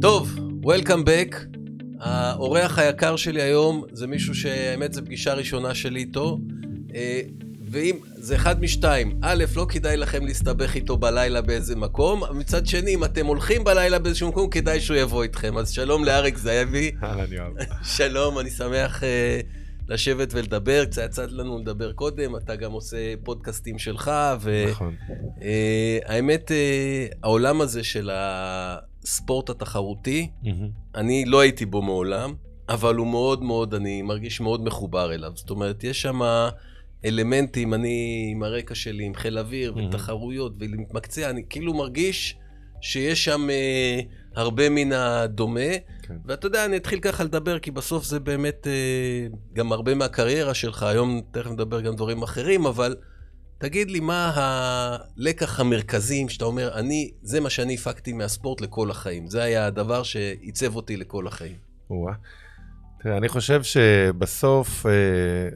טוב, Welcome back. האורח היקר שלי היום זה מישהו שהאמת זו פגישה ראשונה שלי איתו. אה, ואם, זה אחד משתיים, א', לא כדאי לכם להסתבך איתו בלילה באיזה מקום, מצד שני, אם אתם הולכים בלילה באיזשהו מקום, כדאי שהוא יבוא איתכם. אז שלום לאריק זאבי. אהלן יואב. שלום, אני שמח uh, לשבת ולדבר, קצת יצא לנו לדבר קודם, אתה גם עושה פודקאסטים שלך, נכון. והאמת, uh, העולם הזה של הספורט התחרותי, אני לא הייתי בו מעולם, אבל הוא מאוד מאוד, אני מרגיש מאוד מחובר אליו. זאת אומרת, יש שם אלמנטים, אני עם הרקע שלי, עם חיל אוויר מהמם. ותחרויות ולהתמקצע, אני כאילו מרגיש שיש שם אה, הרבה מן הדומה. כן. ואתה יודע, אני אתחיל ככה לדבר, כי בסוף זה באמת אה, גם הרבה מהקריירה שלך. היום תכף נדבר גם דברים אחרים, אבל תגיד לי, מה הלקח המרכזי שאתה אומר, אני, זה מה שאני הפקתי מהספורט לכל החיים. זה היה הדבר שעיצב אותי לכל החיים. או-אה. תראה, אני חושב שבסוף אה,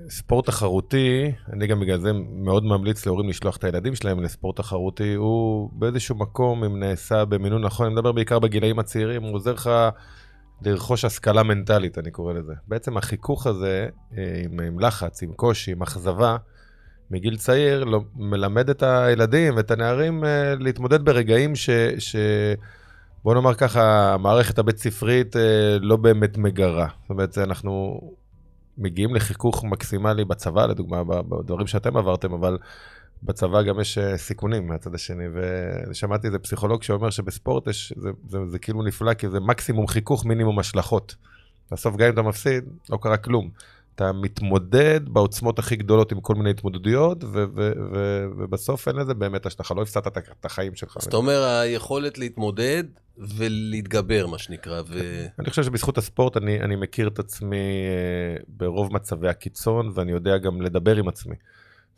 ספורט תחרותי, אני גם בגלל זה מאוד ממליץ להורים לשלוח את הילדים שלהם לספורט תחרותי, הוא באיזשהו מקום, אם נעשה במינון נכון, אני מדבר בעיקר בגילאים הצעירים, הוא עוזר לך לרכוש השכלה מנטלית, אני קורא לזה. בעצם החיכוך הזה, אה, עם, עם לחץ, עם קושי, עם אכזבה, מגיל צעיר, לא, מלמד את הילדים ואת הנערים אה, להתמודד ברגעים ש... ש בוא נאמר ככה, המערכת הבית ספרית אה, לא באמת מגרה. זאת אומרת, אנחנו מגיעים לחיכוך מקסימלי בצבא, לדוגמה, בדברים שאתם עברתם, אבל בצבא גם יש אה, סיכונים מהצד השני, ושמעתי איזה פסיכולוג שאומר שבספורט יש, זה, זה, זה כאילו נפלא, כי זה מקסימום חיכוך, מינימום השלכות. בסוף גם אם אתה מפסיד, לא קרה כלום. אתה מתמודד בעוצמות הכי גדולות עם כל מיני התמודדויות, ו- ו- ו- ובסוף אין לזה באמת השלכה, לא הפסדת את החיים שלך. אז אתה אומר, היכולת להתמודד ולהתגבר, מה שנקרא, ו... אני חושב שבזכות הספורט אני, אני מכיר את עצמי אה, ברוב מצבי הקיצון, ואני יודע גם לדבר עם עצמי.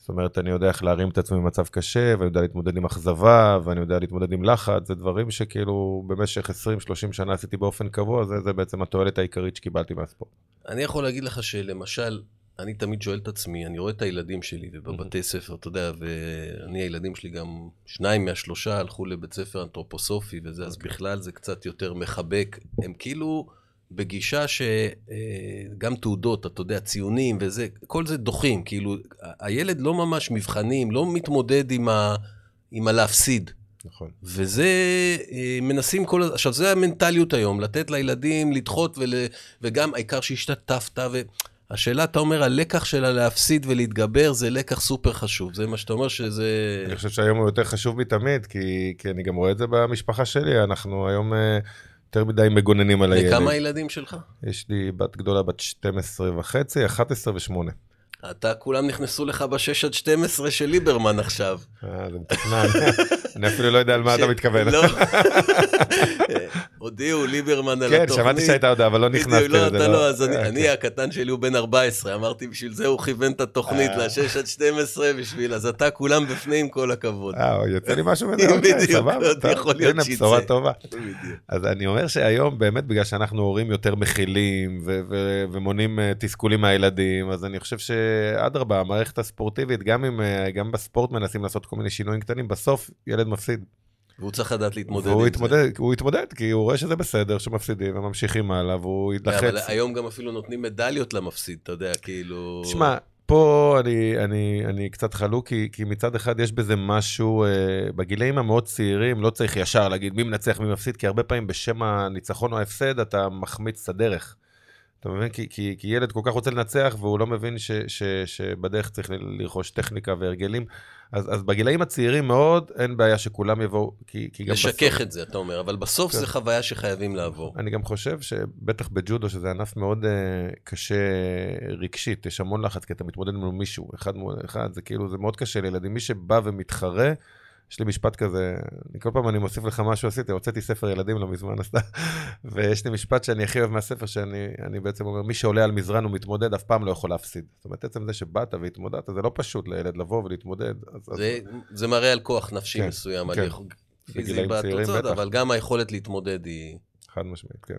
זאת אומרת, אני יודע איך להרים את עצמי במצב קשה, ואני יודע להתמודד עם אכזבה, ואני יודע להתמודד עם לחץ, זה דברים שכאילו במשך 20-30 שנה עשיתי באופן קבוע, זה, זה בעצם התועלת העיקרית שקיבלתי מהספורט. אני יכול להגיד לך שלמשל, אני תמיד שואל את עצמי, אני רואה את הילדים שלי ובבתי ספר, אתה יודע, ואני, הילדים שלי גם, שניים מהשלושה הלכו לבית ספר אנתרופוסופי וזה, אז בכלל זה קצת יותר מחבק. הם כאילו בגישה שגם תעודות, אתה יודע, ציונים וזה, כל זה דוחים, כאילו, הילד לא ממש מבחנים, לא מתמודד עם ה... עם הלהפסיד. נכון. וזה, אה, מנסים כל הזמן, עכשיו זה המנטליות היום, לתת לילדים לדחות ול, וגם העיקר שהשתתפת, והשאלה, אתה אומר, הלקח של הלהפסיד ולהתגבר זה לקח סופר חשוב, זה מה שאתה אומר שזה... אני חושב שהיום הוא יותר חשוב מתמיד, כי, כי אני גם רואה את זה במשפחה שלי, אנחנו היום אה, יותר מדי מגוננים על הילד. לכמה הילדים שלך? יש לי בת גדולה בת 12 וחצי, 11 ו-8. אתה, כולם נכנסו לך ב-6 עד 12 של ליברמן עכשיו. אה, זה מתוכנן. אני אפילו לא יודע על מה אתה מתכוון. לא. הודיעו ליברמן על כן, התוכנית. שמעתי שהייתה הודעה, אבל לא בדיוק, נכנסתי לא, לזה. אתה לא, אז אני, אה, כן. הקטן שלי הוא בן 14, אמרתי בשביל זה הוא כיוון את התוכנית אה. ל-6 עד 12 בשביל, אז אתה כולם בפנים, כל הכבוד. אה, יוצא לי משהו מזה, בדיוק, סבבה, טוב, יכול להיות הנה שיצא. בשורה טובה. בדיוק. אז אני אומר שהיום באמת בגלל שאנחנו הורים יותר מכילים ומונעים אה, תסכולים מהילדים, אז אני חושב שאדרבה, המערכת הספורטיבית, גם בספורט מנסים לעשות כל מיני שינויים קטנים, בסוף ילד מפסיד. והוא צריך לדעת להתמודד עם יתמודד, הוא יתמודד, כי הוא רואה שזה בסדר, שמפסידים וממשיכים הלאה, והוא זה. יתלחץ. אבל היום גם אפילו נותנים מדליות למפסיד, אתה יודע, כאילו... תשמע, פה אני, אני, אני קצת חלוק, כי, כי מצד אחד יש בזה משהו, אה, בגילאים המאוד צעירים לא צריך ישר להגיד מי מנצח, מי מפסיד, כי הרבה פעמים בשם הניצחון או ההפסד אתה מחמיץ את הדרך. אתה מבין? כי, כי, כי ילד כל כך רוצה לנצח והוא לא מבין ש, ש, שבדרך צריך לרכוש טכניקה והרגלים. אז, אז בגילאים הצעירים מאוד אין בעיה שכולם יבואו, כי, כי גם לשכך את זה, אתה אומר, אבל בסוף כן. זה חוויה שחייבים לעבור. אני גם חושב שבטח בג'ודו, שזה ענף מאוד uh, קשה רגשית, יש המון לחץ, כי אתה מתמודד מול מישהו, אחד מול אחד, זה כאילו, זה מאוד קשה לילדים. מי שבא ומתחרה, יש לי משפט כזה, אני כל פעם אני מוסיף לך משהו עשיתי, הוצאתי ספר ילדים לא מזמן, אז ויש לי משפט שאני הכי אוהב מהספר, שאני אני בעצם אומר, מי שעולה על מזרן ומתמודד, אף פעם לא יכול להפסיד. זאת אומרת, עצם זה שבאת והתמודדת, זה לא פשוט לילד לבוא ולהתמודד. אז, אז, זה, זה מראה על כוח נפשי כן, מסוים, כן. על יכול- פיזי בתוצאות. אבל גם היכולת להתמודד היא... חד משמעית, כן.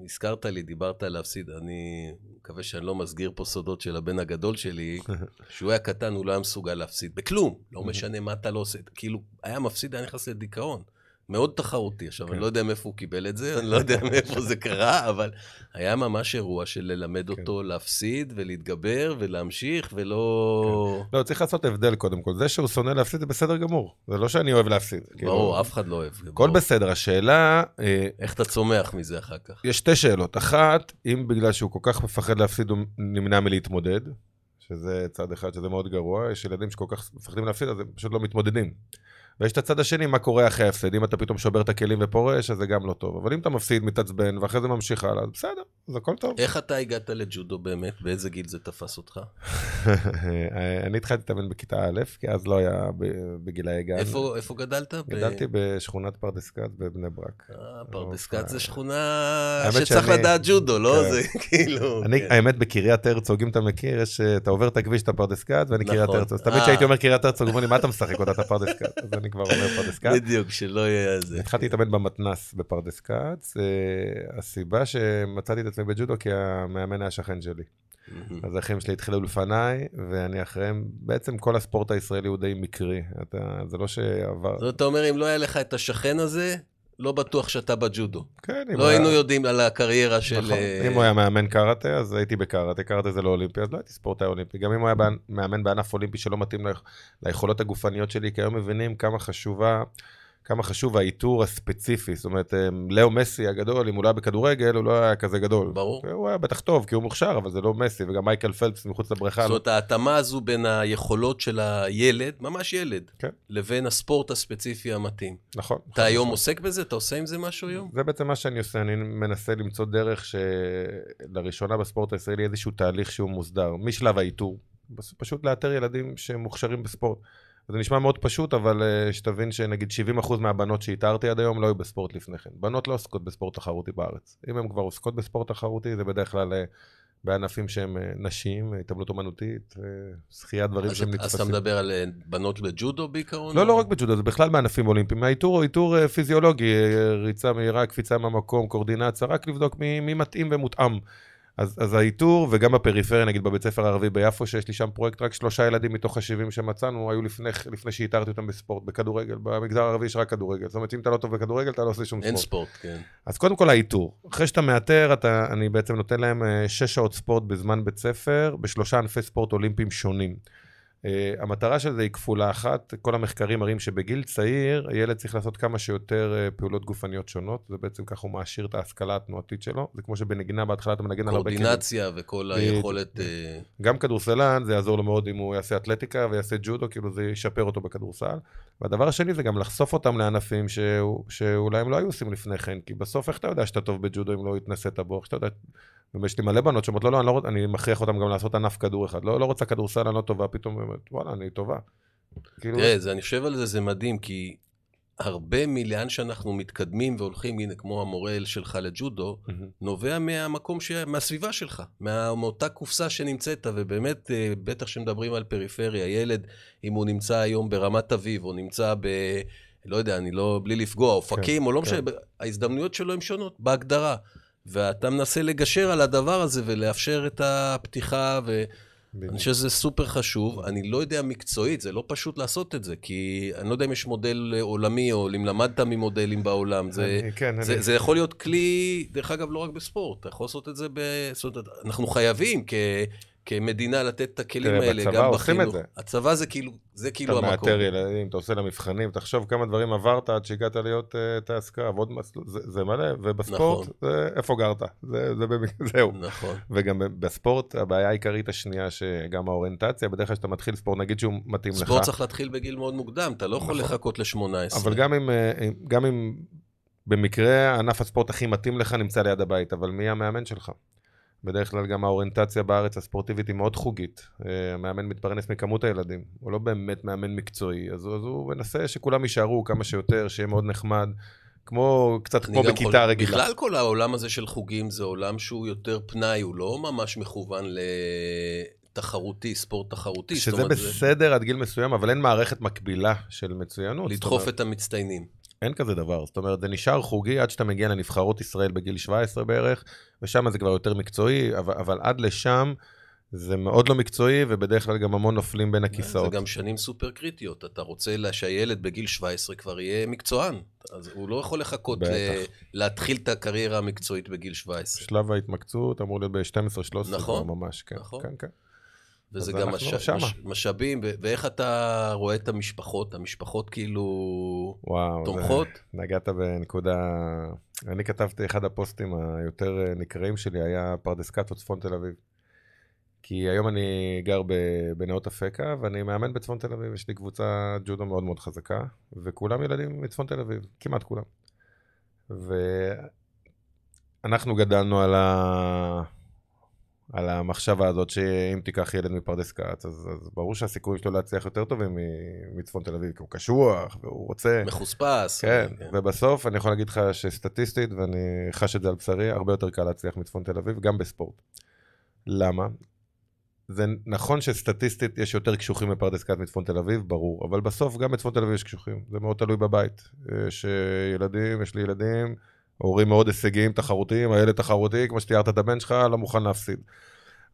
והזכרת לי, דיברת על להפסיד, אני מקווה שאני לא מסגיר פה סודות של הבן הגדול שלי, כשהוא היה קטן הוא לא היה מסוגל להפסיד, בכלום, לא משנה מה אתה לא עושה, כאילו, היה מפסיד, היה נכנס לדיכאון. מאוד תחרותי. עכשיו, כן. אני לא יודע מאיפה הוא קיבל את זה, אני לא יודע מאיפה זה קרה, אבל היה ממש אירוע של ללמד כן. אותו להפסיד ולהתגבר ולהמשיך, ולא... לא, צריך לעשות הבדל קודם כל. זה שהוא שונא להפסיד זה בסדר גמור. זה לא שאני אוהב להפסיד. כאילו, ברור, אף אחד לא אוהב. הכל. בסדר. השאלה, אה, איך אתה צומח מזה אחר כך? יש שתי שאלות. אחת, אם בגלל שהוא כל כך מפחד להפסיד הוא נמנע מלהתמודד, שזה צד אחד שזה מאוד גרוע, יש ילדים שכל כך מפחדים להפסיד אז הם פשוט לא מתמודדים. ויש את הצד השני, מה קורה אחרי ההפסד. אם אתה פתאום שובר את הכלים ופורש, אז זה גם לא טוב. אבל אם אתה מפסיד, מתעצבן, ואחרי זה ממשיך הלאה, אז בסדר, אז הכל טוב. איך אתה הגעת לג'ודו באמת? באיזה גיל זה תפס אותך? אני התחלתי להתאמן בכיתה א', כי אז לא היה ב- בגילאי גן. איפה איפה גדלת? ב- גדלתי בשכונת פרדס-כץ בבני ברק. אה, פרדס אוקיי. כץ זה שכונה שצריך שאני- לדעת ג'ודו, לא? כן. זה כאילו... אני, כן. האמת, בקריית הרצוג, אם אתה מכיר, יש, אה, אתה עובר את הכביש, אתה פרדס כץ, ואני נכון. קריית הרצוג. אז תמיד אה. כשהייתי אומר קריית הרצוג, אומרים לי, מה אתה משחק אותה, אתה פרדס כץ? אז אני כבר אומר פרדס כץ. בדיוק, שלא יהיה זה. התחלתי להתאמן במתנ"ס בפרדס כץ. הסיבה שמצאתי את עצמי בג'ודו, כי המאמן היה שכן שלי. אז האחים שלי התחילו לפניי, ואני אחריהם. בעצם כל הספורט הישראלי הוא די מקרי. אתה, זה לא שעבר... זאת אומרת, אתה אומר, אם לא היה לך את השכן הזה, לא בטוח שאתה בג'ודו. כן, אם לא היה- היינו יודעים על הקריירה של... נכון. אה, אם הוא היה מאמן קראטה, אז הייתי בקראטה, קראטה זה לא אולימפי, אז לא הייתי ספורטאי אולימפי. גם אם הוא היה מאמן בענף אולימפי שלא מתאים ליכ- ליכולות הגופניות שלי, כי היום מבינים כמה חשובה, כמה חשוב האיתור הספציפי. זאת אומרת, אה, לאו מסי הגדול, אם הוא לא היה בכדורגל, הוא לא היה כזה גדול. ברור. הוא היה בטח טוב, כי הוא מוכשר, אבל זה לא מסי, וגם מייקל פלפס מחוץ לבריכה. זאת אומרת, ההתאמה הזו בין היכולות של הילד, ממש ילד, כן. לבין הספורט הספציפי המתאים. נכון. אתה היום עוסק בזה? אתה עושה עם זה משהו היום? זה בעצם מה שאני עושה, אני מנסה למצוא דרך שלראשונה בספורט הישראלי איזשהו תהליך שהוא מוסדר, משלב האיתור, פשוט לאתר ילדים שמוכשרים בספורט. זה נשמע מאוד פשוט, אבל אה, שתבין שנגיד 70% מהבנות שאיתרתי עד היום לא היו בספורט לפני כן. בנות לא עוסקות בספורט תחרותי בארץ. אם הן כבר עוסקות בספורט תחרותי, זה בדרך כלל אה, בענפים שהם אה, נשים, התעמלות אומנותית, שחייה, דברים שהם אז אתה נתפסים. מדבר על בנות בג'ודו בעיקרון? לא, או- לא רק בג'ודו, זה בכלל בענפים אולימפיים. האיתור הוא איתור פיזיולוגי, ריצה מהירה, קפיצה מהמקום, קורדינציה, רק לבדוק מי, מי מתאים ומותאם. אז, אז האיתור, וגם בפריפריה, נגיד בבית ספר הערבי ביפו, שיש לי שם פרויקט, רק שלושה ילדים מתוך ה-70 שמצאנו, היו לפני, לפני שאיתרתי אותם בספורט, בכדורגל. במגזר הערבי יש רק כדורגל. זאת אומרת, אם אתה לא טוב בכדורגל, אתה לא עושה שום אין ספורט. ספורט, כן. אז קודם כל האיתור. אחרי שאתה מאתר, אתה, אני בעצם נותן להם אה, שש שעות ספורט בזמן בית ספר, בשלושה ענפי ספורט אולימפיים שונים. Uh, המטרה של זה היא כפולה אחת, כל המחקרים מראים שבגיל צעיר, הילד צריך לעשות כמה שיותר uh, פעולות גופניות שונות, זה בעצם ככה הוא מעשיר את ההשכלה התנועתית שלו, זה כמו שבנגינה בהתחלה אתה מנגן על הרבה כלים. קורדינציה וכל. היכולת... אה, גם כדורסלן, זה יעזור לו מאוד אם הוא יעשה אתלטיקה ויעשה ג'ודו, כאילו זה ישפר אותו בכדורסל. והדבר השני זה גם לחשוף אותם לענפים שהוא, שאולי הם לא היו עושים לפני כן, כי בסוף איך אתה יודע שאתה טוב בג'ודו אם לא התנסית בו, איך שאתה יודע... ויש לי מלא בנות שאומרות, לא, לא, אני, לא, רוצ- אני מכריח אותם גם לעשות ענף כדור אחד. לא, לא רוצה כדורסל, אני לא טובה, פתאום היא אומרת, וואלה, אני טובה. כאילו, תראה, זה- אני חושב על זה, זה מדהים, כי הרבה מלאן שאנחנו מתקדמים והולכים, הנה, כמו המורה שלך לג'ודו, מהמם. נובע מהמקום, ש... מהסביבה שלך, מה... מאותה קופסה שנמצאת, ובאמת, אה, בטח כשמדברים על פריפריה, ילד, אם הוא נמצא היום ברמת אביב, או נמצא ב... לא יודע, אני לא, בלי לפגוע, אופקים, או לא כן. משנה, ההזדמנויות שלו הן שונות, בהגדרה. ואתה מנסה לגשר על הדבר הזה ולאפשר את הפתיחה, ו... בדיוק. אני חושב שזה סופר חשוב. אני לא יודע מקצועית, זה לא פשוט לעשות את זה, כי אני לא יודע אם יש מודל עולמי, או אם למדת ממודלים בעולם. זה, אני- כן, זה, אני- זה יכול להיות כלי, דרך אגב, לא רק בספורט, אתה יכול לעשות את זה ב... זאת אומרת, אנחנו חייבים כ... כמדינה לתת את הכלים תראה, האלה, בצבא גם עושים בחינוך. את זה. הצבא זה כאילו, זה כאילו אתה המקום. מאתר ילדים, אתה עושה להם מבחנים, תחשוב כמה דברים עברת עד שהגעת להיות uh, טייס קרב, עוד מסלול, זה, זה מלא, ובספורט, נכון. זה איפה גרת, זה, זה במק... זהו. נכון. וגם בספורט, הבעיה העיקרית השנייה, שגם האוריינטציה, בדרך כלל כשאתה מתחיל ספורט, נגיד שהוא מתאים לך, ספורט צריך להתחיל בגיל מאוד מוקדם, אתה לא יכול נכון. לחכות ל-18. אבל גם אם, אה, גם אם במקרה ענף הספורט הכי מתאים לך נמצא ליד הבית, אבל מי המאמן שלך? בדרך כלל גם האוריינטציה בארץ הספורטיבית היא מאוד חוגית. אה, המאמן מתפרנס מכמות הילדים, הוא לא באמת מאמן מקצועי, אז, הוא- אז הוא מנסה שכולם יישארו כמה שיותר, שיהיה מאוד נחמד, כמו, קצת כמו בכיתה יכול- רגילה. בכלל כל העולם הזה של חוגים זה עולם שהוא יותר פנאי, הוא לא ממש מכוון לתחרותי, ספורט תחרותי. שזה אומרת, זה בסדר עד גיל מסוים, אבל אין מערכת מקבילה של מצוינות. לדחוף אומרת, את המצטיינים. אין כזה דבר. זאת אומרת, זה נשאר חוגי עד שאתה מגיע לנבחרות ישראל בגיל 17 בערך, ושם זה כבר יותר מקצועי, אבל, אבל עד לשם, זה מאוד לא מקצועי, ובדרך כלל גם המון נופלים בין זה הכיסאות. גם שנים סופר קריטיות. אתה רוצה שהילד בגיל 17 כבר יהיה מקצוען. אז הוא לא יכול לחכות ל-. להתחיל את הקריירה המקצועית בגיל 17. שלב ההתמקצות אמור להיות ב-12-13 נכון, ממש, כן. נכון. כן, כן. וזה גם מש... מש... משאבים, ו- ואיך אתה רואה את המשפחות? המשפחות כאילו וואו. זה- תומכות? נגעת בנקודה... אני כתבתי, אחד הפוסטים היותר אה, נקראים שלי היה פרדסקטו צפון תל אביב. כי היום אני גר בנאות אפקה, ואני מאמן בצפון תל אביב, יש לי קבוצה ג'ודו מאוד מאוד חזקה, וכולם ילדים מצפון תל אביב, כמעט כולם. ואנחנו גדלנו על, ה... על המחשבה הזאת שאם תיקח ילד מפרדס כץ, אז, אז ברור שהסיכויים שלו להצליח יותר טובים מצפון תל אביב, כי הוא קשוח, והוא רוצה... מחוספס. כן, ובסוף אני יכול להגיד לך שסטטיסטית, ואני חש את זה על בשרי, הרבה יותר קל להצליח מצפון תל אביב, גם בספורט. למה? זה נכון שסטטיסטית יש יותר קשוחים בפרדס כץ מצפון תל אביב, ברור, אבל בסוף גם בצפון תל אביב יש קשוחים, זה מאוד תלוי בבית. יש אה, ילדים, יש לי ילדים, הורים מאוד הישגיים, תחרותיים, הילד תחרותי, כמו שתיארת את הבן שלך, לא מוכן להפסיד.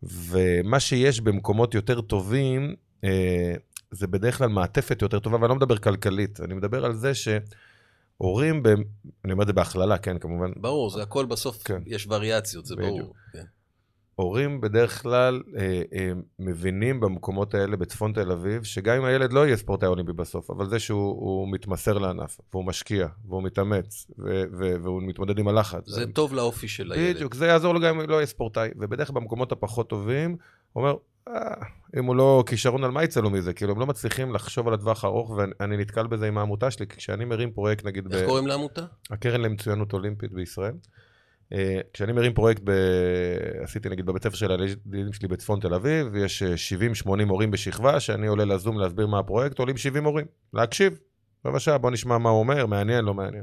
ומה שיש במקומות יותר טובים, אה, זה בדרך כלל מעטפת יותר טובה, ואני לא מדבר כלכלית, אני מדבר על זה שהורים, ב... אני אומר את זה בהכללה, כן, כמובן, ברור, זה הכל בסוף, כן. יש וריאציות, זה ברור. בדיוק. כן. הורים בדרך כלל אה, אה, מבינים במקומות האלה בצפון תל אביב, שגם אם הילד לא יהיה ספורטאי אולימפי בסוף, אבל זה שהוא הוא מתמסר לענף, והוא משקיע, והוא מתאמץ, ו- ו- והוא מתמודד עם הלחץ. זה טוב לאופי של הילד. בדיוק, זה יעזור לו גם אם לא יהיה ספורטאי. ובדרך כלל במקומות הפחות טובים, הוא אומר, אה, אם הוא לא כישרון, על מה יצא לו מזה? כאילו, הם לא מצליחים לחשוב על הטווח הארוך, ואני נתקל בזה עם העמותה שלי, כי כשאני מרים פרויקט, נגיד, איך ב- קוראים לעמותה? הקרן למצוינות אולימפית בישראל. אה, כשאני מרים פרויקט, ב... עשיתי נגיד בבית ספר של הילדים שלי בצפון תל אביב, יש אה, 70-80 מורים בשכבה, שאני עולה לזום להסביר מה הפרויקט, עולים 70 מורים, להקשיב. רבע שעה, בוא נשמע מה הוא אומר, מעניין, לא מעניין.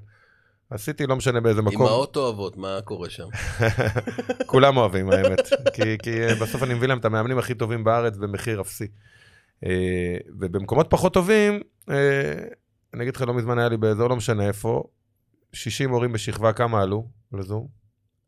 עשיתי, לא משנה באיזה מקום. אמהות אוהבות, מה קורה שם? כולם אוהבים, האמת. כי, כי אה, בסוף אני מביא להם את המאמנים הכי טובים בארץ במחיר אפסי. אה, ובמקומות פחות טובים, אה, אני אגיד לך, לא מזמן היה לי באזור, לא משנה איפה, 60 מורים בשכבה, כמה עלו לזום?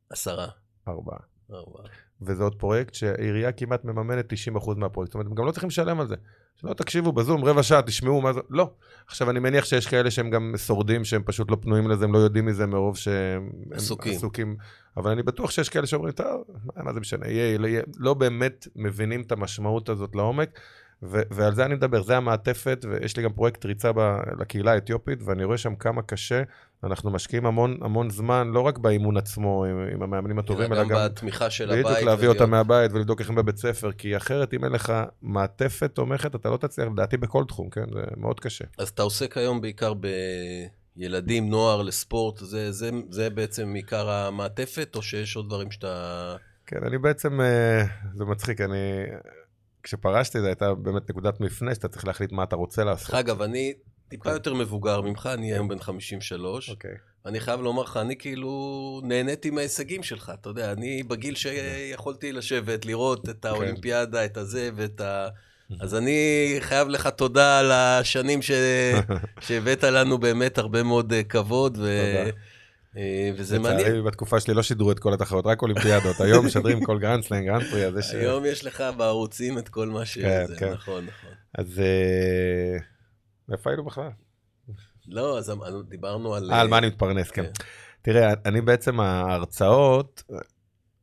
עשרה. ארבעה. ארבעה. וזה עוד פרויקט שהעירייה כמעט מממנת 90% מהפרויקט. זאת אומרת, הם גם לא צריכים לשלם על זה. שלא תקשיבו בזום, רבע שעה, תשמעו מה זה, לא. עכשיו, אני מניח שיש כאלה שהם גם שורדים, שהם פשוט לא פנויים לזה, הם לא יודעים מזה מרוב שהם הם עסוקים. עסוקים. אבל אני בטוח שיש כאלה שאומרים, טוב, מה, מה זה משנה, יהיה, יהיה, לא באמת מבינים את המשמעות הזאת לעומק. ו- ועל זה אני מדבר, זה המעטפת, ויש לי גם פרויקט ריצה ב- לקהילה האתיופית, ואני רואה שם כמה קשה, אנחנו משקיעים המון המון זמן, לא רק באימון עצמו עם, עם המאמנים הטובים, אלא גם בתמיכה של הבית. בדיוק להביא אותם מהבית ולבדוק איך הם בבית ספר, כי אחרת אם אין לך מעטפת תומכת, אתה לא תצליח, לדעתי בכל תחום, כן? זה מאוד קשה. אז אתה עוסק היום בעיקר בילדים, נוער, לספורט, זה, זה, זה בעצם עיקר המעטפת, או שיש עוד דברים שאתה... כן, אני בעצם, אה, זה מצחיק, אני... כשפרשתי זו הייתה באמת נקודת מפנה, שאתה צריך להחליט מה אתה רוצה לעשות. דרך אגב, אני טיפה כן. יותר מבוגר ממך, אני היום בן 53. אוקיי. אני חייב לומר לך, אני כאילו נהניתי מההישגים שלך, אתה יודע, אני בגיל שיכולתי לשבת, לראות. את האולימפיאדה, את הזה ואת ה... אז אני חייב לך תודה על השנים ש... שהבאת לנו באמת הרבה מאוד אה, כבוד, ו... תודה. אה, וזה מעניין. לצערי, בתקופה שלי לא שידרו את כל התחרות, רק אולימפיאדות. היום משדרים כל גרנד סלאם, גרנד פרי, אז יש... היום יש לך בערוצים את כל מה ש... כן, כן. נכון, נכון. אז אה, איפה היינו בכלל? לא, אז אמ- דיברנו על... אה, על מה אני מתפרנס, כן. כן. תראה, אני בעצם, ההרצאות,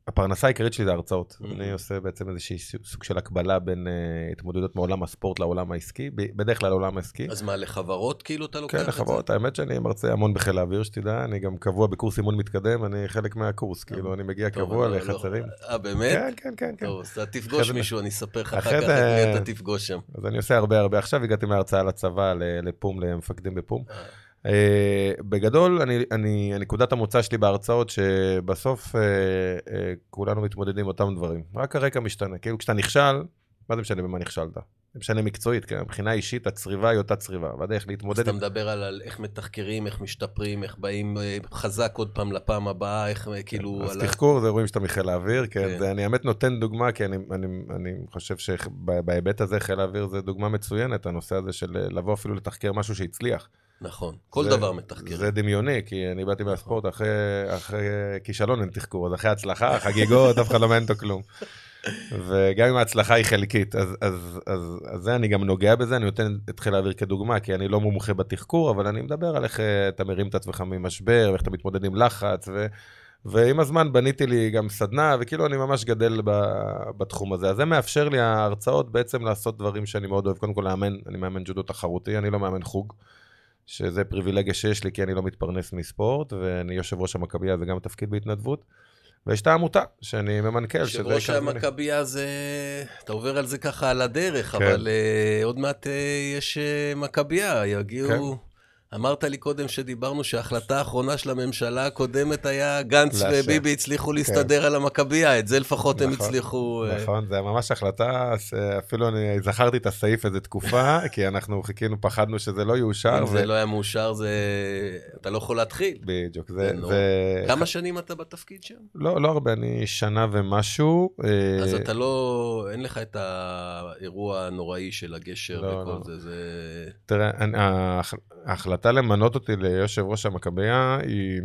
הפרנסה העיקרית שלי זה הרצאות. Mhm. אני עושה בעצם איזושהי סוג של הקבלה בין אה, התמודדות מעולם הספורט לעולם העסקי, בדרך כלל לעולם העסקי. אז מה, לחברות כאילו אתה לוקח כן, את זה? לחברות, האמת שאני מרצה המון בחיל האוויר, שתדע, אני גם קבוע בקורס אימון מתקדם, אני חלק מהקורס, כאילו, אני מגיע טוב, קבוע לא- לחצרים. אה, באמת? כן, כן, כן, כן. טוב, אז אתה תפגוש מישהו, אני אספר לך אחר כך את מי אתה תפגוש שם. אז אני עושה הרבה הרבה. עכשיו הגעתי מההרצאה לצבא, לפום, למפקדים בפום. אה, בגדול, אני, אני, נקודת המוצא שלי בהרצאות, שבסוף אה, אה, כולנו מתמודדים עם אותם דברים. רק הרקע משתנה. כאילו כשאתה נכשל, מה זה משנה במה נכשלת? זה משנה מקצועית, כן? מבחינה אישית, הצריבה היא אותה צריבה, והדרך אז להתמודד אתה עם... מדבר על, על איך מתחקרים, איך משתפרים, איך באים חזק עוד פעם לפעם הבאה, איך כאילו... אז על ה- תחקור זה אירועים שאתה מחיל האוויר, כן, כן. זה, אני האמת נותן דוגמה, כי אני, אני, אני חושב שבהיבט הזה חיל האוויר זה דוגמה מצוינת, הנושא הזה של לבוא אפילו לתחקר משהו שהצליח. נכון, כל זה- דבר מתחקרים. זה דמיוני, כי אני באתי מהספורט, אחרי, אחרי כישלון אין תחקור, אז אחרי הצלחה, חגיגות, אף אחד לא מעניין אותו כלום. וגם אם ההצלחה היא חלקית, אז, אז, אז, אז זה אני גם נוגע בזה, אני נותן את חיל האוויר כדוגמה, כי אני לא מומחה בתחקור, אבל אני מדבר על איך אה, אתה מרים את עצמך ממשבר, ואיך אתה מתמודד עם לחץ, ו... ועם הזמן בניתי לי גם סדנה, וכאילו אני ממש גדל ב, בתחום הזה. אז זה מאפשר לי ההרצאות בעצם לעשות דברים שאני מאוד אוהב. קודם כל לאמן, אני מאמן ג'ודו תחרותי, אני לא מאמן חוג, שזה פריבילגיה שיש לי, כי אני לא מתפרנס מספורט, ואני יושב ראש המכבייה, זה גם תפקיד בהתנדבות. ויש את העמותה שאני ממנכ"ל. יושב ראש המכבייה זה, אתה עובר על זה ככה על הדרך, כן. אבל uh, עוד מעט uh, יש uh, מכבייה, יגיעו... כן. אמרת לי קודם שדיברנו שההחלטה האחרונה של הממשלה הקודמת היה גנץ וביבי הצליחו כן. להסתדר כן. על המכבייה, את זה לפחות נכון, הם הצליחו... אה, נכון, זה ממש החלטה, אפילו אני זכרתי את הסעיף איזה תקופה, כי אנחנו חיכינו, פחדנו שזה לא יאושר. אם ו... זה לא היה מאושר, זה... אתה לא יכול להתחיל. בדיוק, זה... זה... זה... כמה שנים אתה בתפקיד שם? לא, לא הרבה, אני שנה ומשהו. אז אה, אתה לא, אין לך את האירוע הנוראי של הגשר לא, וכל לא. זה, זה... תראה, ההחלטה... ההחלטה למנות אותי ליושב ראש המכבייה היא,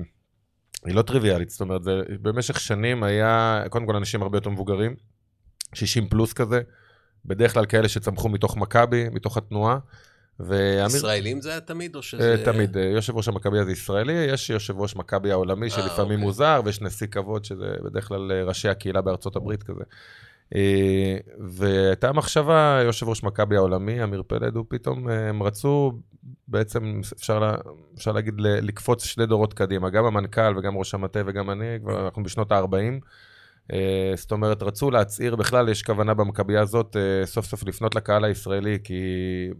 היא לא טריוויאלית, זאת אומרת, זה במשך שנים היה, קודם כל אנשים הרבה יותר מבוגרים, 60 פלוס כזה, בדרך כלל כאלה שצמחו מתוך מכבי, מתוך התנועה. ואמיר... ישראלים זה היה תמיד, או שזה... אה, תמיד, אה, יושב ראש המכבי הזה ישראלי, יש יושב ראש מכבי העולמי אה, שלפעמים אוקיי. מוזר, ויש נשיא כבוד, שזה בדרך כלל ראשי הקהילה בארצות הברית כזה. והייתה מחשבה, יושב ראש מכבי העולמי, אמיר פלד, הוא פתאום, הם רצו בעצם אפשר, לה, אפשר להגיד לקפוץ שני דורות קדימה, גם המנכ"ל וגם ראש המטה וגם אני, כבר אנחנו בשנות ה-40. אה, זאת אומרת, רצו להצהיר, בכלל יש כוונה במכבייה הזאת אה, סוף סוף לפנות לקהל הישראלי, כי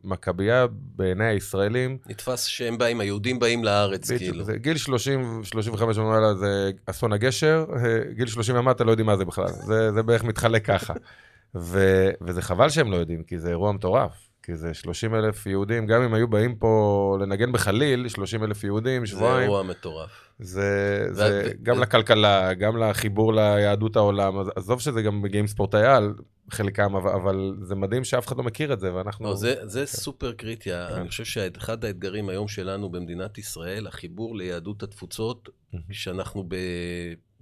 מכבייה בעיני הישראלים... נתפס שהם באים, היהודים באים לארץ, בדיוק, כאילו. זה גיל 30, 35 ומעלה זה אסון הגשר, אה, גיל 30 ומטה לא יודעים מה זה בכלל, זה, זה בערך מתחלק ככה. ו, וזה חבל שהם לא יודעים, כי זה אירוע מטורף. כי זה 30 אלף יהודים, גם אם היו באים פה לנגן בחליל, 30 אלף יהודים, שבועיים. זה אירוע מטורף. זה, זה ו... גם ו... לכלכלה, גם לחיבור ליהדות העולם. אז עזוב שזה גם מגיעים ספורטאי על, חלקם, אבל, אבל זה מדהים שאף אחד לא מכיר את זה, ואנחנו... לא, זה, זה כן. סופר קריטי. כן. אני חושב שאחד האתגרים היום שלנו במדינת ישראל, החיבור ליהדות התפוצות, שאנחנו ב...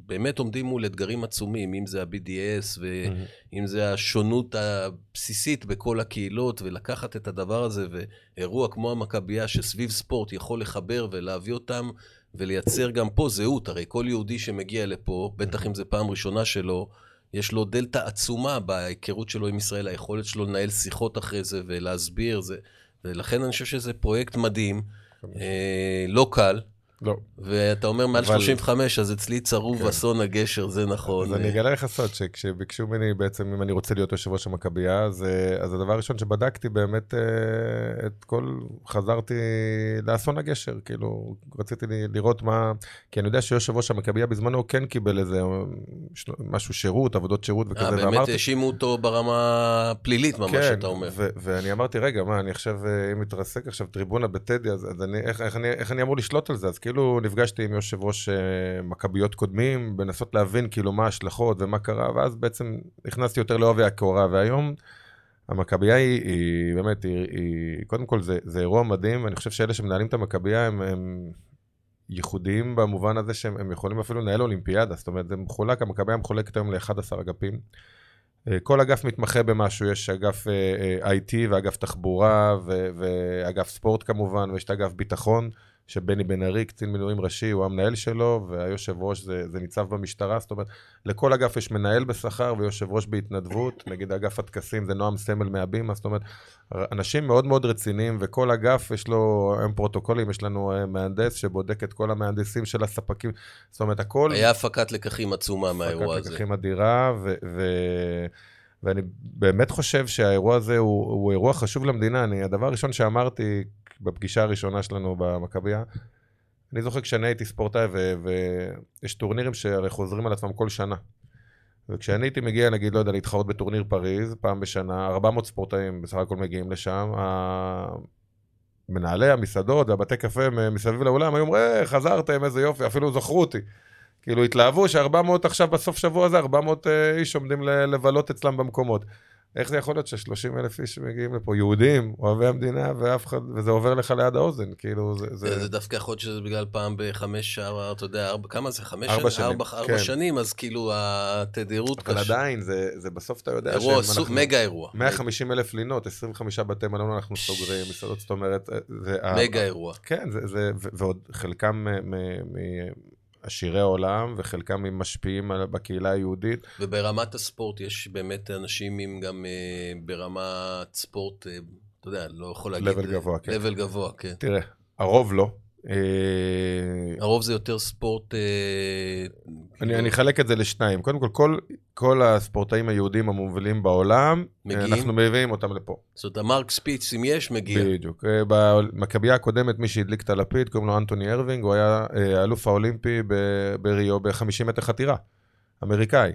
באמת עומדים מול אתגרים עצומים, אם זה ה-BDS ואם זה השונות הבסיסית בכל הקהילות, ולקחת את הדבר הזה ואירוע כמו המכבייה שסביב ספורט יכול לחבר ולהביא אותם ולייצר גם פה זהות. הרי כל יהודי שמגיע לפה, בטח אם זו פעם ראשונה שלו, יש לו דלתא עצומה בהיכרות שלו עם ישראל, היכולת שלו לנהל שיחות אחרי זה ולהסביר, זה, ולכן אני חושב שזה פרויקט מדהים, אה, לא קל. לא. ואתה אומר מעל אבל... 35, אז אצלי צרוב כן. אסון הגשר, זה נכון. אז אני אגלה לך סוד, שכשביקשו ממני בעצם, אם אני רוצה להיות יושב ראש המכבייה, אז, אה, אז הדבר הראשון שבדקתי באמת אה, את כל, חזרתי לאסון הגשר, כאילו, רציתי לראות מה, כי אני יודע שיושב ראש המכבייה בזמנו כן קיבל איזה משהו שירות, עבודות שירות וכזה, ואמרתי... באמת האשימו אותו ברמה פלילית ממש, כן, אתה אומר. ו- ואני אמרתי, רגע, מה, אני עכשיו, אה, אם מתרסק עכשיו טריבונה בטדי, אז, אז אני, איך, איך, אני, איך אני אמור לשלוט על זה? אז כאילו נפגשתי עם יושב ראש אה, מכביות קודמים, בנסות להבין כאילו מה ההשלכות ומה קרה, ואז בעצם נכנסתי יותר לעובי הקורה, והיום המכבייה היא, היא באמת, היא, היא, קודם כל זה, זה אירוע מדהים, ואני חושב שאלה שמנהלים את המכבייה הם, הם ייחודיים במובן הזה שהם יכולים אפילו לנהל אולימפיאדה, זאת אומרת, זה מחולק, המכבייה מחולקת היום ל-11 אגפים. אה, כל אגף מתמחה במשהו, יש אגף uh, IT ואגף תחבורה ואגף ספורט כמובן, ויש את אגף ביטחון. שבני בן ארי, קצין מילואים ראשי, הוא המנהל שלו, והיושב ראש זה, זה ניצב במשטרה, זאת אומרת, לכל אגף יש מנהל בשכר ויושב ראש בהתנדבות, נגיד אגף הטקסים זה נועם סמל מהבימה, זאת אומרת, אנשים מאוד מאוד רציניים, וכל אגף יש לו, הם פרוטוקולים, יש לנו אה, מהנדס שבודק את כל המהנדסים של הספקים, זאת אומרת, הכל... היה הפקת לקחים עצומה מהאירוע הזה. הפקת לקחים אדירה, ו... ו... ואני באמת חושב שהאירוע הזה הוא, הוא אירוע חשוב למדינה. אני, הדבר הראשון שאמרתי בפגישה הראשונה שלנו במכבייה. אני זוכר כשאני הייתי ספורטאי, ויש טורנירים שהרי חוזרים על עצמם כל שנה. וכשאני הייתי מגיע, נגיד, לא יודע, להתחרות בטורניר פריז, פעם בשנה, 400 ספורטאים בסך הכל מגיעים לשם, מנהלי המסעדות והבתי קפה מסביב לאולם היו אומרים, אה, חזרתם, איזה יופי, אפילו זכרו אותי. כאילו התלהבו ש-400 עכשיו בסוף שבוע הזה, 400 אה, איש עומדים לבלות אצלם במקומות. איך זה יכול להיות ש-30 אלף איש מגיעים לפה, יהודים, אוהבי המדינה, ואף אחד, וזה עובר לך ליד האוזן, כאילו, זה... זה, זה דווקא יכול להיות שזה בגלל פעם בחמש אתה יודע, ארבע, כמה זה? חמש ארבע שנים? ארבע, ארבע כן. שנים, אז כאילו התדירות אבל עדיין, זה, זה בסוף אתה יודע אירוע, סוג, אנחנו- מגה אירוע. 150 אלף לינות, 25 בתי מלון אנחנו סוגרים, מסעדות, זאת אומרת, זה... מגה אירוע. כן, זה, זה, ועוד חלקם מעשירי העולם, וחלקם משפיעים על- בקהילה היהודית. וברמת הספורט יש באמת אנשים עם גם אה, ברמת ספורט, אה, אתה יודע, לא יכול להגיד... Level גבוה, כן. לבל גבוה, כן. תראה, הרוב לא. אה, הרוב זה יותר ספורט... אה, אני, אני אחלק את זה לשניים. קודם כל, כל, כל הספורטאים היהודים המובילים בעולם, מגיעים? אנחנו מביאים אותם לפה. זאת אומרת, המרק ספיץ, אם יש, מגיע. בדיוק. אה, במכבייה הקודמת, מי שהדליק את הלפיד, קוראים לו אנתוני ארווין, הוא היה אה, האלוף האולימפי בריו ב-50 מטר חתירה, אמריקאי.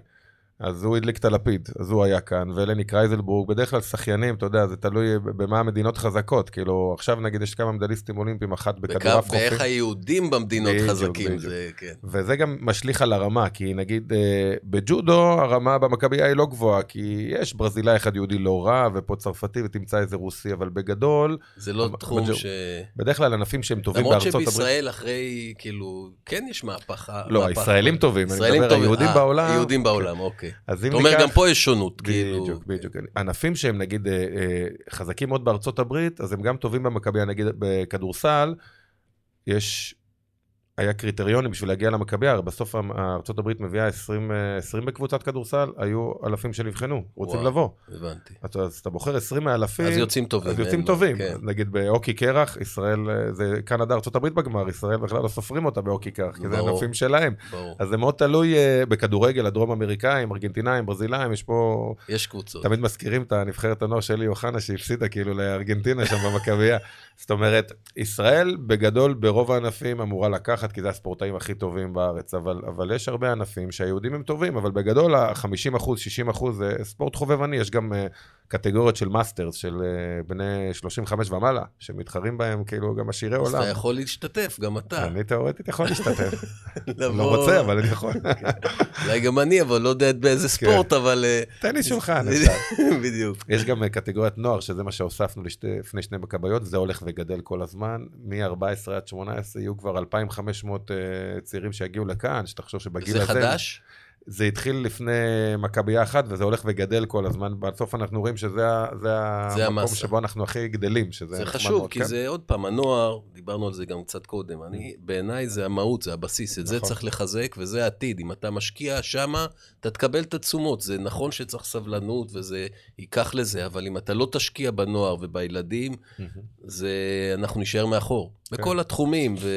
אז הוא הדליק את הלפיד, אז הוא היה כאן, ולני קרייזלבורג, בדרך כלל שחיינים, אתה יודע, זה תלוי במה המדינות חזקות, כאילו, עכשיו נגיד יש כמה מדליסטים אולימפיים, אחת בכדורעף חופים. ואיך היהודים במדינות בדיוק, חזקים, בדיוק. זה כן. וזה גם משליך על הרמה, כי נגיד אה, בג'ודו הרמה במכבייה היא לא גבוהה, כי יש ברזילאי אחד יהודי לא רע, ופה צרפתי ותמצא איזה רוסי, אבל בגדול, זה לא תחום ש... בדרך כלל ענפים שהם טובים למרות בארצות הברית. שבישראל אחרי, כאילו, כן יש מהפכה. לא, מהפכה. הישראלים טובים, אני ישראלים מדבר, טובים, היהודים בעולם. יהודים בעולם, אוקיי. אז אם אתה אומר, גם פה יש שונות, כאילו. בדיוק, בדיוק. ענפים שהם נגיד אה, אה, חזקים מאוד בארצות הברית, אז הם גם טובים במכבייה, נגיד בכדורסל, יש, היה קריטריונים בשביל להגיע למכבייה, הרי בסוף הברית מביאה 20, אה, 20 בקבוצת כדורסל, היו אלפים שנבחנו, רוצים וואו. לבוא. הבנתי. אז, אז אתה בוחר 20 מאלפים, אז יוצאים טובים. אז יוצאים טובים. כן. נגיד בהוקי קרח, ישראל, אה, זה קנדה, הברית בגמר, ישראל בכלל לא סופרים אותה בהוקי קרח, כי זה. ענפים שלהם. ברור. אז זה מאוד תלוי אה, בכדורגל, הדרום אמריקאים, ארגנטינאים, ברזילאים, יש פה... יש קבוצות. תמיד מזכירים את הנבחרת הנוער שלי, אוחנה, שהפסידה כאילו לארגנטינה שם במכבייה. זאת אומרת, ישראל בגדול ברוב הענפים אמורה לקחת, כי זה הספורטאים הכי טובים בארץ, אבל, אבל יש הרבה ענפים שהיהודים הם טובים, אבל בגדול ה-50 אחוז, 60 אחוז זה ספורט חובבני, יש גם uh, קטגוריות של מאסטרס, של uh, בני 35 ומעלה, שמתחרים בהם כאילו גם עשירי אז עולם. אתה יכול להשתתף, גם אתה. אני תאורטית יכול להשתתף. לא רוצה, אבל אני יכול. אולי גם אני, אבל לא יודע באיזה כן. ספורט, אבל... אה, תן לי שולחן. בדיוק. יש גם קטגוריית נוער, שזה מה שהוספנו לפני שני מכבאיות, זה הולך וגדל כל הזמן. מ-14 עד 18 יהיו כבר 2,500 אה, צעירים שיגיעו לכאן, שתחשוב שבגיל זה הזה... חדש? זה התחיל לפני מכבייה אחת, וזה הולך וגדל כל הזמן. בסוף אנחנו רואים שזה זה זה המקום המסה. שבו אנחנו הכי גדלים, שזה זה חשוב, מאוד, כי כן? זה עוד פעם, הנוער, דיברנו על זה גם קצת קודם, אני, בעיניי זה המהות, זה הבסיס, את זה נכון. צריך לחזק וזה העתיד. אם אתה משקיע שמה, אתה תקבל את התשומות. זה נכון שצריך סבלנות וזה ייקח לזה, אבל אם אתה לא תשקיע בנוער ובילדים. זה, אנחנו נישאר מאחור. בכל התחומים, ו...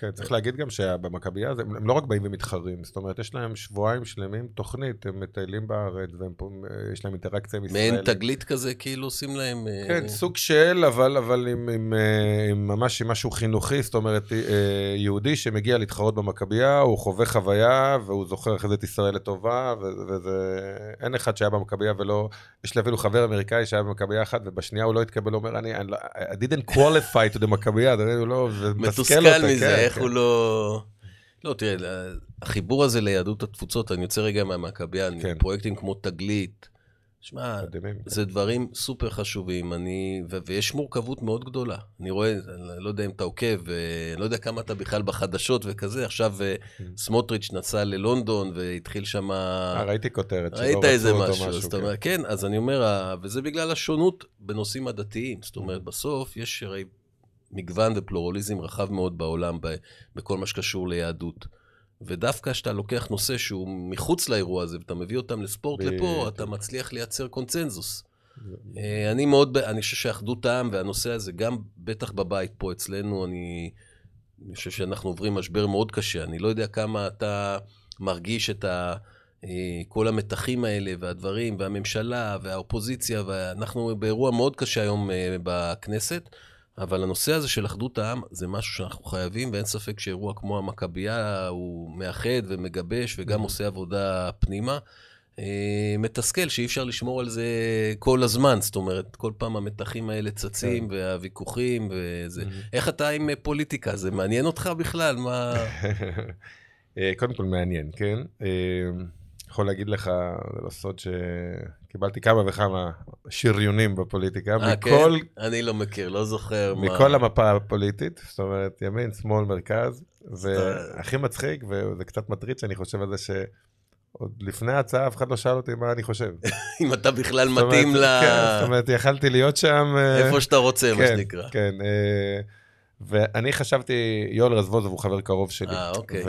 כן, צריך להגיד גם שבמכבייה הזה, הם לא רק באים ומתחרים, זאת אומרת, יש להם שבועיים שלמים תוכנית, הם מטיילים בארץ, ויש להם אינטראקציה עם ישראל. מעין תגלית כזה, כאילו עושים להם... אה, כן, סוג של, אבל, אבל עם, עם, אה, עם ממש עם משהו חינוכי, זאת אומרת, אה, יהודי שמגיע להתחרות במכבייה, הוא חווה חוויה, והוא זוכר אחרי זה את ישראל לטובה, וזה... אין אחד שהיה במכבייה ולא... יש לי אפילו חבר אמריקאי שהיה במכבייה אחת, ובשנייה הוא לא התקבל, הוא אומר, אני, אני, לא- I didn't qualify to the מכבייה, אתה יודע, הוא לא... מתוסכל אותה, מזה, כן, איך כן. הוא לא... לא, תראה, החיבור הזה ליהדות התפוצות, אני יוצא רגע מהמכבייה, כן. פרויקטים כמו תגלית, שמע, מדהימים. זה דברים סופר חשובים, אני, ו- ויש מורכבות מאוד גדולה. אני רואה, אני לא יודע אם אתה עוקב, אה, לא יודע כמה אתה בכלל בחדשות וכזה, עכשיו אה, סמוטריץ' נסע ללונדון והתחיל שם... אה, ראיתי כותרת, שלא ראית איזה אותו משהו, זאת כן. אומרת, כן, אז אני אומר, וזה בגלל השונות בנושאים הדתיים. זאת אומרת, בסוף יש הרי מגוון ופלורליזם רחב מאוד בעולם ב- בכל מה שקשור ליהדות. ודווקא כשאתה לוקח נושא שהוא מחוץ לאירוע הזה ואתה מביא אותם לספורט לפה, בדיוק. אתה מצליח לייצר קונצנזוס. אה, אני מאוד, ב- אני חושב שאחדות העם והנושא הזה, גם בטח בבית פה אצלנו, אני, אני חושב שאנחנו עוברים משבר מאוד קשה. אני לא יודע כמה אתה מרגיש את ה... אה, כל המתחים האלה והדברים, והממשלה והאופוזיציה, ואנחנו באירוע מאוד קשה היום אה, בכנסת, אבל הנושא הזה של אחדות העם זה משהו שאנחנו חייבים, ואין ספק שאירוע כמו המכבייה הוא מאחד ומגבש וגם עושה עבודה פנימה. אה, מתסכל שאי אפשר לשמור על זה כל הזמן, זאת אומרת, כל פעם המתחים האלה צצים והוויכוחים וזה. איך אתה עם אה, פוליטיקה? זה מעניין אותך בכלל? מה... אה, קודם כל מעניין, כן? יכול להגיד לך, זה לא סוד שקיבלתי כמה וכמה שריונים בפוליטיקה, אה, מכל, כן? אני לא מכיר, לא זוכר מה. מכל המפה הפוליטית, זאת אומרת, ימין, שמאל, מרכז, והכי מצחיק, וזה קצת מטריד שאני חושב על זה שעוד לפני ההצעה אף אחד לא שאל אותי מה אני חושב. אם אתה בכלל מתאים ל... כן, זאת אומרת, יכלתי להיות שם... אה, איפה שאתה רוצה, מה כן, שנקרא. כן, אה, ואני חשבתי, יואל רזבוזוב הוא חבר קרוב שלי. אה, אוקיי.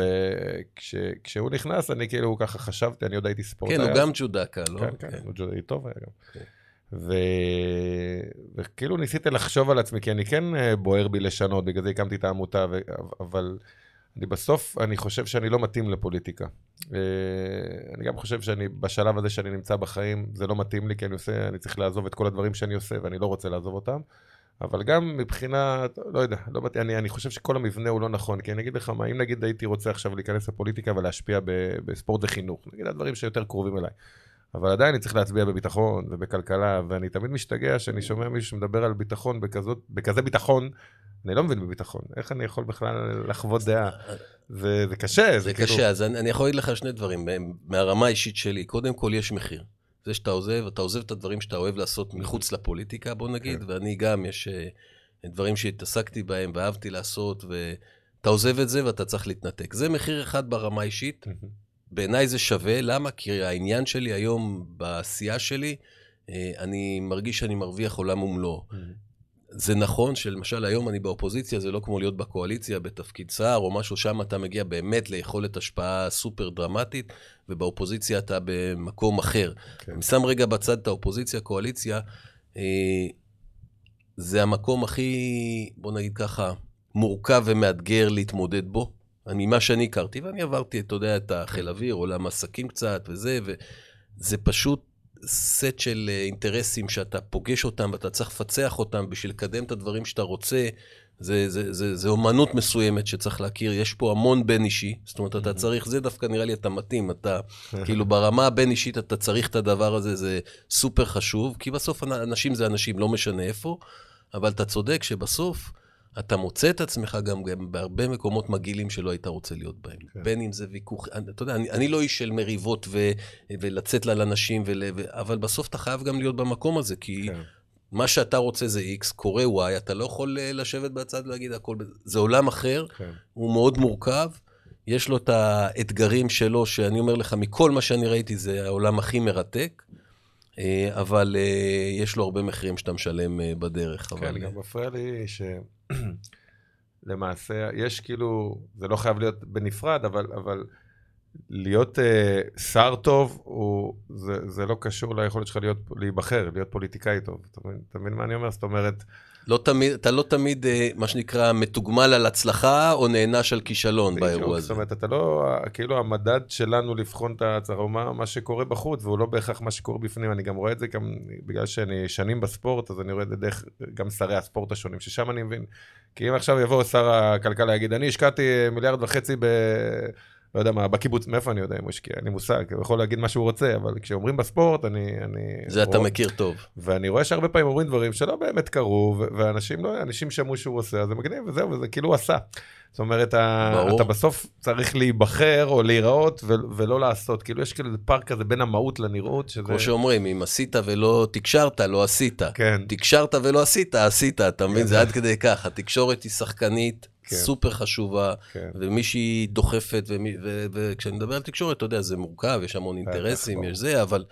וכשהוא נכנס, אני כאילו ככה חשבתי, אני עוד הייתי ספורטאי. כן, הוא. גם ג'ודקה, לא? כן, כן, הוא ג'ודאי טוב היה גם. כן. ו... וכאילו ניסיתי לחשוב על עצמי, כי אני כן אה, בוער בי לשנות, בגלל זה הקמתי את העמותה, ו... אבל אני בסוף, אני חושב שאני לא מתאים לפוליטיקה. אה, אני גם חושב שאני, בשלב הזה שאני נמצא בחיים, זה לא מתאים לי, כי אני עושה, אני צריך לעזוב את כל הדברים שאני עושה, ואני לא רוצה לעזוב אותם. אבל גם מבחינת, לא יודע, לא, אני, אני חושב שכל המבנה הוא לא נכון, כי אני אגיד לך מה, אם נגיד הייתי רוצה עכשיו להיכנס לפוליטיקה ולהשפיע ב- בספורט וחינוך, נגיד הדברים שיותר קרובים אליי, אבל עדיין אני צריך להצביע בביטחון ובכלכלה, ואני תמיד משתגע שאני שומע מישהו שמדבר על ביטחון בכזאת, בכזה ביטחון, אני לא מבין בביטחון, איך אני יכול בכלל לחוות דעה? זה, זה קשה, זה, זה כאילו... קשה, אז אני אני יכול להגיד לך שני דברים. מהרמה האישית שלי, קודם כל יש מחיר. זה שאתה עוזב, אתה עוזב את הדברים שאתה אוהב לעשות מחוץ לפוליטיקה, בוא נגיד, כן. ואני גם, יש אה, דברים שהתעסקתי בהם ואהבתי לעשות, ואתה עוזב את זה ואתה צריך להתנתק. זה מחיר אחד ברמה האישית. בעיניי זה שווה, למה? כי העניין שלי היום, בעשייה שלי, אה, אני מרגיש שאני מרוויח עולם ומלואו. זה נכון שלמשל היום אני באופוזיציה, זה לא כמו להיות בקואליציה בתפקיד שר או משהו, שם אתה מגיע באמת ליכולת השפעה סופר דרמטית, ובאופוזיציה אתה במקום אחר. כן. אני שם רגע בצד את האופוזיציה, קואליציה, אה, זה המקום הכי, בוא נגיד ככה, מורכב ומאתגר להתמודד בו. אני, מה שאני הכרתי, ואני עברתי, אתה יודע, את החיל אוויר, עולם עסקים קצת וזה, וזה פשוט סט של אה, אינטרסים שאתה פוגש אותם ואתה צריך לפצח אותם בשביל לקדם את הדברים שאתה רוצה. זה, זה, זה, זה אומנות מסוימת שצריך להכיר, יש פה המון בין אישי, זאת אומרת, אתה צריך, זה דווקא נראה לי אתה מתאים, אתה, כאילו ברמה הבין אישית אתה צריך את הדבר הזה, זה סופר חשוב, כי בסוף אנ- אנשים זה אנשים, לא משנה איפה, אבל אתה צודק שבסוף אתה מוצא את עצמך גם, גם בהרבה מקומות מגעילים שלא היית רוצה להיות בהם. כן. בין אם זה ויכוח, אתה יודע, אני, אני לא איש של מריבות ו, ולצאת לה לאנשים, ול, ו, אבל בסוף אתה חייב גם להיות במקום הזה, כי כן. מה שאתה רוצה זה X, קורה Y, אתה לא יכול אה, לשבת בצד ולהגיד הכל, זה עולם אחר, כן. הוא מאוד מורכב, יש לו את האתגרים שלו, שאני אומר לך, מכל מה שאני ראיתי, זה העולם הכי מרתק, אה, אבל אה, יש לו הרבה מחירים שאתה משלם בדרך. כן, אבל... גם מפריע לי שלמעשה יש כאילו, זה לא חייב להיות בנפרד, אבל, אבל להיות אה, שר טוב, הוא, זה, זה לא קשור ליכולת שלך להיות, להיבחר, להיות פוליטיקאי טוב. אתה מבין מה אני אומר? זאת אומרת, לא תמיד, אתה לא תמיד, אה, מה שנקרא, מתוגמל על הצלחה או נענש על כישלון בדיוק, באירוע הזה. זאת אומרת, אתה לא, כאילו המדד שלנו לבחון את ההצהרה מה, מה שקורה בחוץ, והוא לא בהכרח מה שקורה בפנים. אני גם רואה את זה גם בגלל שאני שנים בספורט, אז אני רואה את זה דרך גם שרי הספורט השונים, ששם אני מבין. כי אם עכשיו יבוא שר הכלכלה, יגיד, אני השקעתי מיליארד וחצי ב... לא יודע מה, בקיבוץ, מאיפה אני יודע אם הוא השקיע? אין לי מושג, הוא יכול להגיד מה שהוא רוצה, אבל כשאומרים בספורט, אני... אני זה אתה רואה- מכיר טוב. ואני רואה שהרבה פעמים אומרים דברים שלא באמת קרו, ואנשים לא, אנשים שמעו שהוא עושה, אז זה מגניב, וזהו, וזה כאילו הוא עשה. זאת אומרת, ברור. אתה בסוף צריך להיבחר או להיראות ו- ולא לעשות. כאילו, יש כאילו פער כזה בין המהות לנראות, שזה... כמו שאומרים, אם עשית ולא תקשרת, לא עשית. כן, תקשרת ולא עשית, עשית, אתה מבין? זה עד כדי כך. התקשורת היא שחקנית, כן. סופר חשובה, כן. ומישהי דוחפת, ומי- ו- וכשאני מדבר על תקשורת, אתה יודע, זה מורכב, יש המון אינטרסים. יש זה, אבל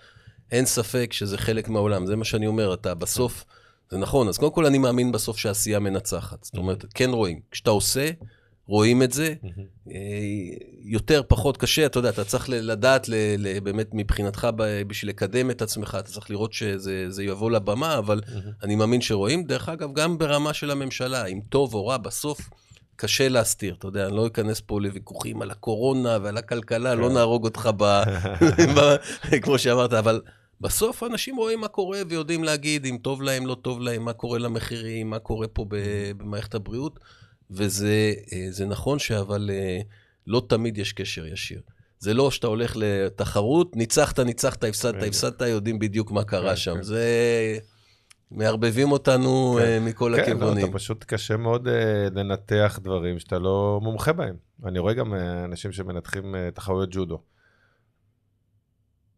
אין ספק שזה חלק מהעולם. זה מה שאני אומר, אתה בסוף, זה נכון. אז קודם כל אני מאמין בסוף שהעשייה מנצחת. זאת אומרת, כן רואים. כשאתה עושה, רואים את זה, אה, יותר, פחות קשה, אתה יודע, אתה צריך לדעת, ל- ל- באמת מבחינתך, בשביל לקדם את עצמך, אתה צריך לראות שזה זה יבוא לבמה, אבל אני מאמין שרואים. דרך אגב, גם ברמה של הממשלה, אם טוב או רע, בסוף קשה להסתיר, אתה יודע, אני לא אכנס פה לוויכוחים על הקורונה ועל הכלכלה, לא כן. נהרוג אותך ב... כמו שאמרת, אבל בסוף אנשים רואים מה קורה ויודעים להגיד אם טוב להם, לא טוב להם, מה קורה למחירים, מה קורה פה במערכת הבריאות, וזה אה, נכון שאבל אה, לא תמיד יש קשר ישיר. זה לא שאתה הולך לתחרות, ניצחת, ניצחת, הפסדת. הפסדת, יודעים בדיוק מה קרה כן, שם. כן. זה... מערבבים אותנו כן. אה, מכל כן, לא, הכיוונים. אתה פשוט קשה מאוד אה, לנתח דברים שאתה לא מומחה בהם. אני רואה גם אה, אנשים שמנתחים תחרויות ג'ודו.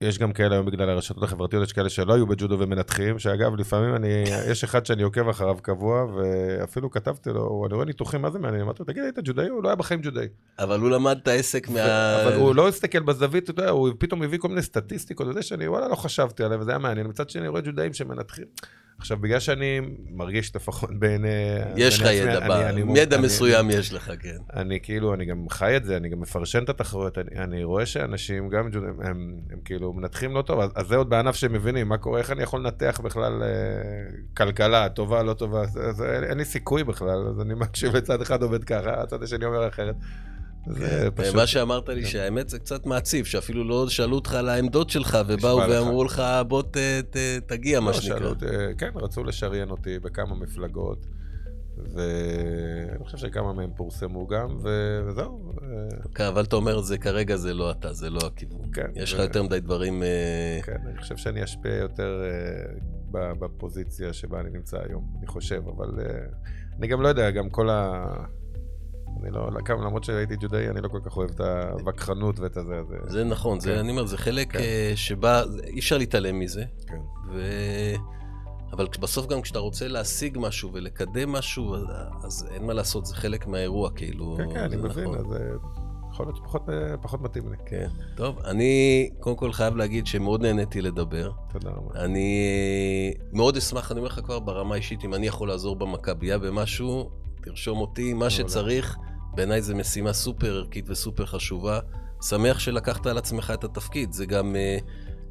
יש גם כאלה היום בגלל הרשתות החברתיות, יש כאלה שלא היו בג'ודו ומנתחים, שאגב, לפעמים אני, יש אחד שאני עוקב אחריו קבוע, ואפילו כתבתי לו, אני רואה ניתוחים, מה זה מעניין? אמרתי לו, תגיד, היית ג'ודאי? הוא לא היה בחיים ג'ודאי. אבל הוא למד את העסק מה... אבל הוא לא הסתכל בזווית, אתה יודע, הוא פתאום הביא כל מיני סטטיסטיקות, וזה שאני, וואלה, לא חשבתי עליהם, וזה היה מעניין. מצד שני, אני רואה ג'ודאים שמנתחים. עכשיו, בגלל שאני מרגיש לפחות בעיני... יש לך ידע, ידע מסוים יש לך, כן. אני כאילו, אני גם חי את זה, אני גם מפרשן את התחרויות, אני, אני רואה שאנשים גם, הם, הם, הם כאילו מנתחים לא טוב, אז, אז זה עוד בענף שהם מבינים, מה קורה, איך אני יכול לנתח בכלל אה, כלכלה, טובה, לא טובה, זה, זה, אין לי סיכוי בכלל, אז אני מקשיב לצד אחד עובד ככה, הצד השני אומר אחרת. זה כן, פשוט... מה שאמרת לי, כן. שהאמת זה קצת מעציב, שאפילו לא שאלו אותך על העמדות שלך, ובאו ואמרו לך, בוא תגיע, מה לא, שנקרא. כן, רצו לשריין אותי בכמה מפלגות, ואני חושב שכמה מהם פורסמו גם, וזהו. כן, אבל אתה אומר, כרגע זה לא אתה, זה לא הכיוון. כן. יש לך יותר מדי דברים... אה, כן, אני חושב שאני אשפיע יותר אה, בפוזיציה שבה אני נמצא היום, אני חושב, אבל אה, אני גם לא יודע, גם כל ה... אני לא, למרות שהייתי ג'ודאי, אני לא כל כך אוהב את הווכחנות ואת הזה. זה, זה נכון, כן. זה, אני אומר, זה חלק כן. אה, שבא, אי אפשר להתעלם מזה. כן. ו... אבל בסוף גם כשאתה רוצה להשיג משהו ולקדם משהו, אז אין מה לעשות, זה חלק מהאירוע, כאילו. כן, כן, אני מבין, נכון. אז אה, יכול להיות שפחות פחות מתאים לי. כן. טוב, אני קודם כל חייב להגיד שמאוד נהניתי לדבר. תודה רבה. אני מאוד אשמח, אני אומר לך כבר ברמה האישית, אם אני יכול לעזור במכבייה במשהו, תרשום אותי, מה שצריך. בעיניי זו משימה סופר ערכית וסופר חשובה. שמח שלקחת על עצמך את התפקיד, זה גם... אה,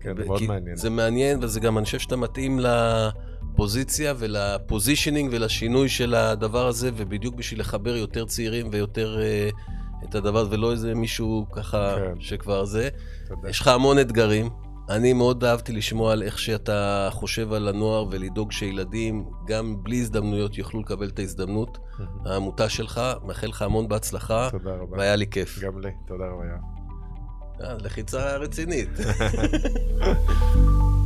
כן, זה מאוד מעניין. זה מעניין, וזה גם, אני חושב שאתה מתאים לפוזיציה ולפוזישנינג ולשינוי של הדבר הזה, ובדיוק בשביל לחבר יותר צעירים ויותר uh, את הדבר, ולא איזה מישהו ככה כן. שכבר זה. תודה. יש לך המון אתגרים. אני מאוד אהבתי לשמוע על איך שאתה חושב על הנוער ולדאוג שילדים, גם בלי הזדמנויות, יוכלו לקבל את ההזדמנות. העמותה שלך, מאחל לך המון בהצלחה. תודה רבה. והיה לי כיף. גם לי, תודה רבה. אה, לחיצה רצינית.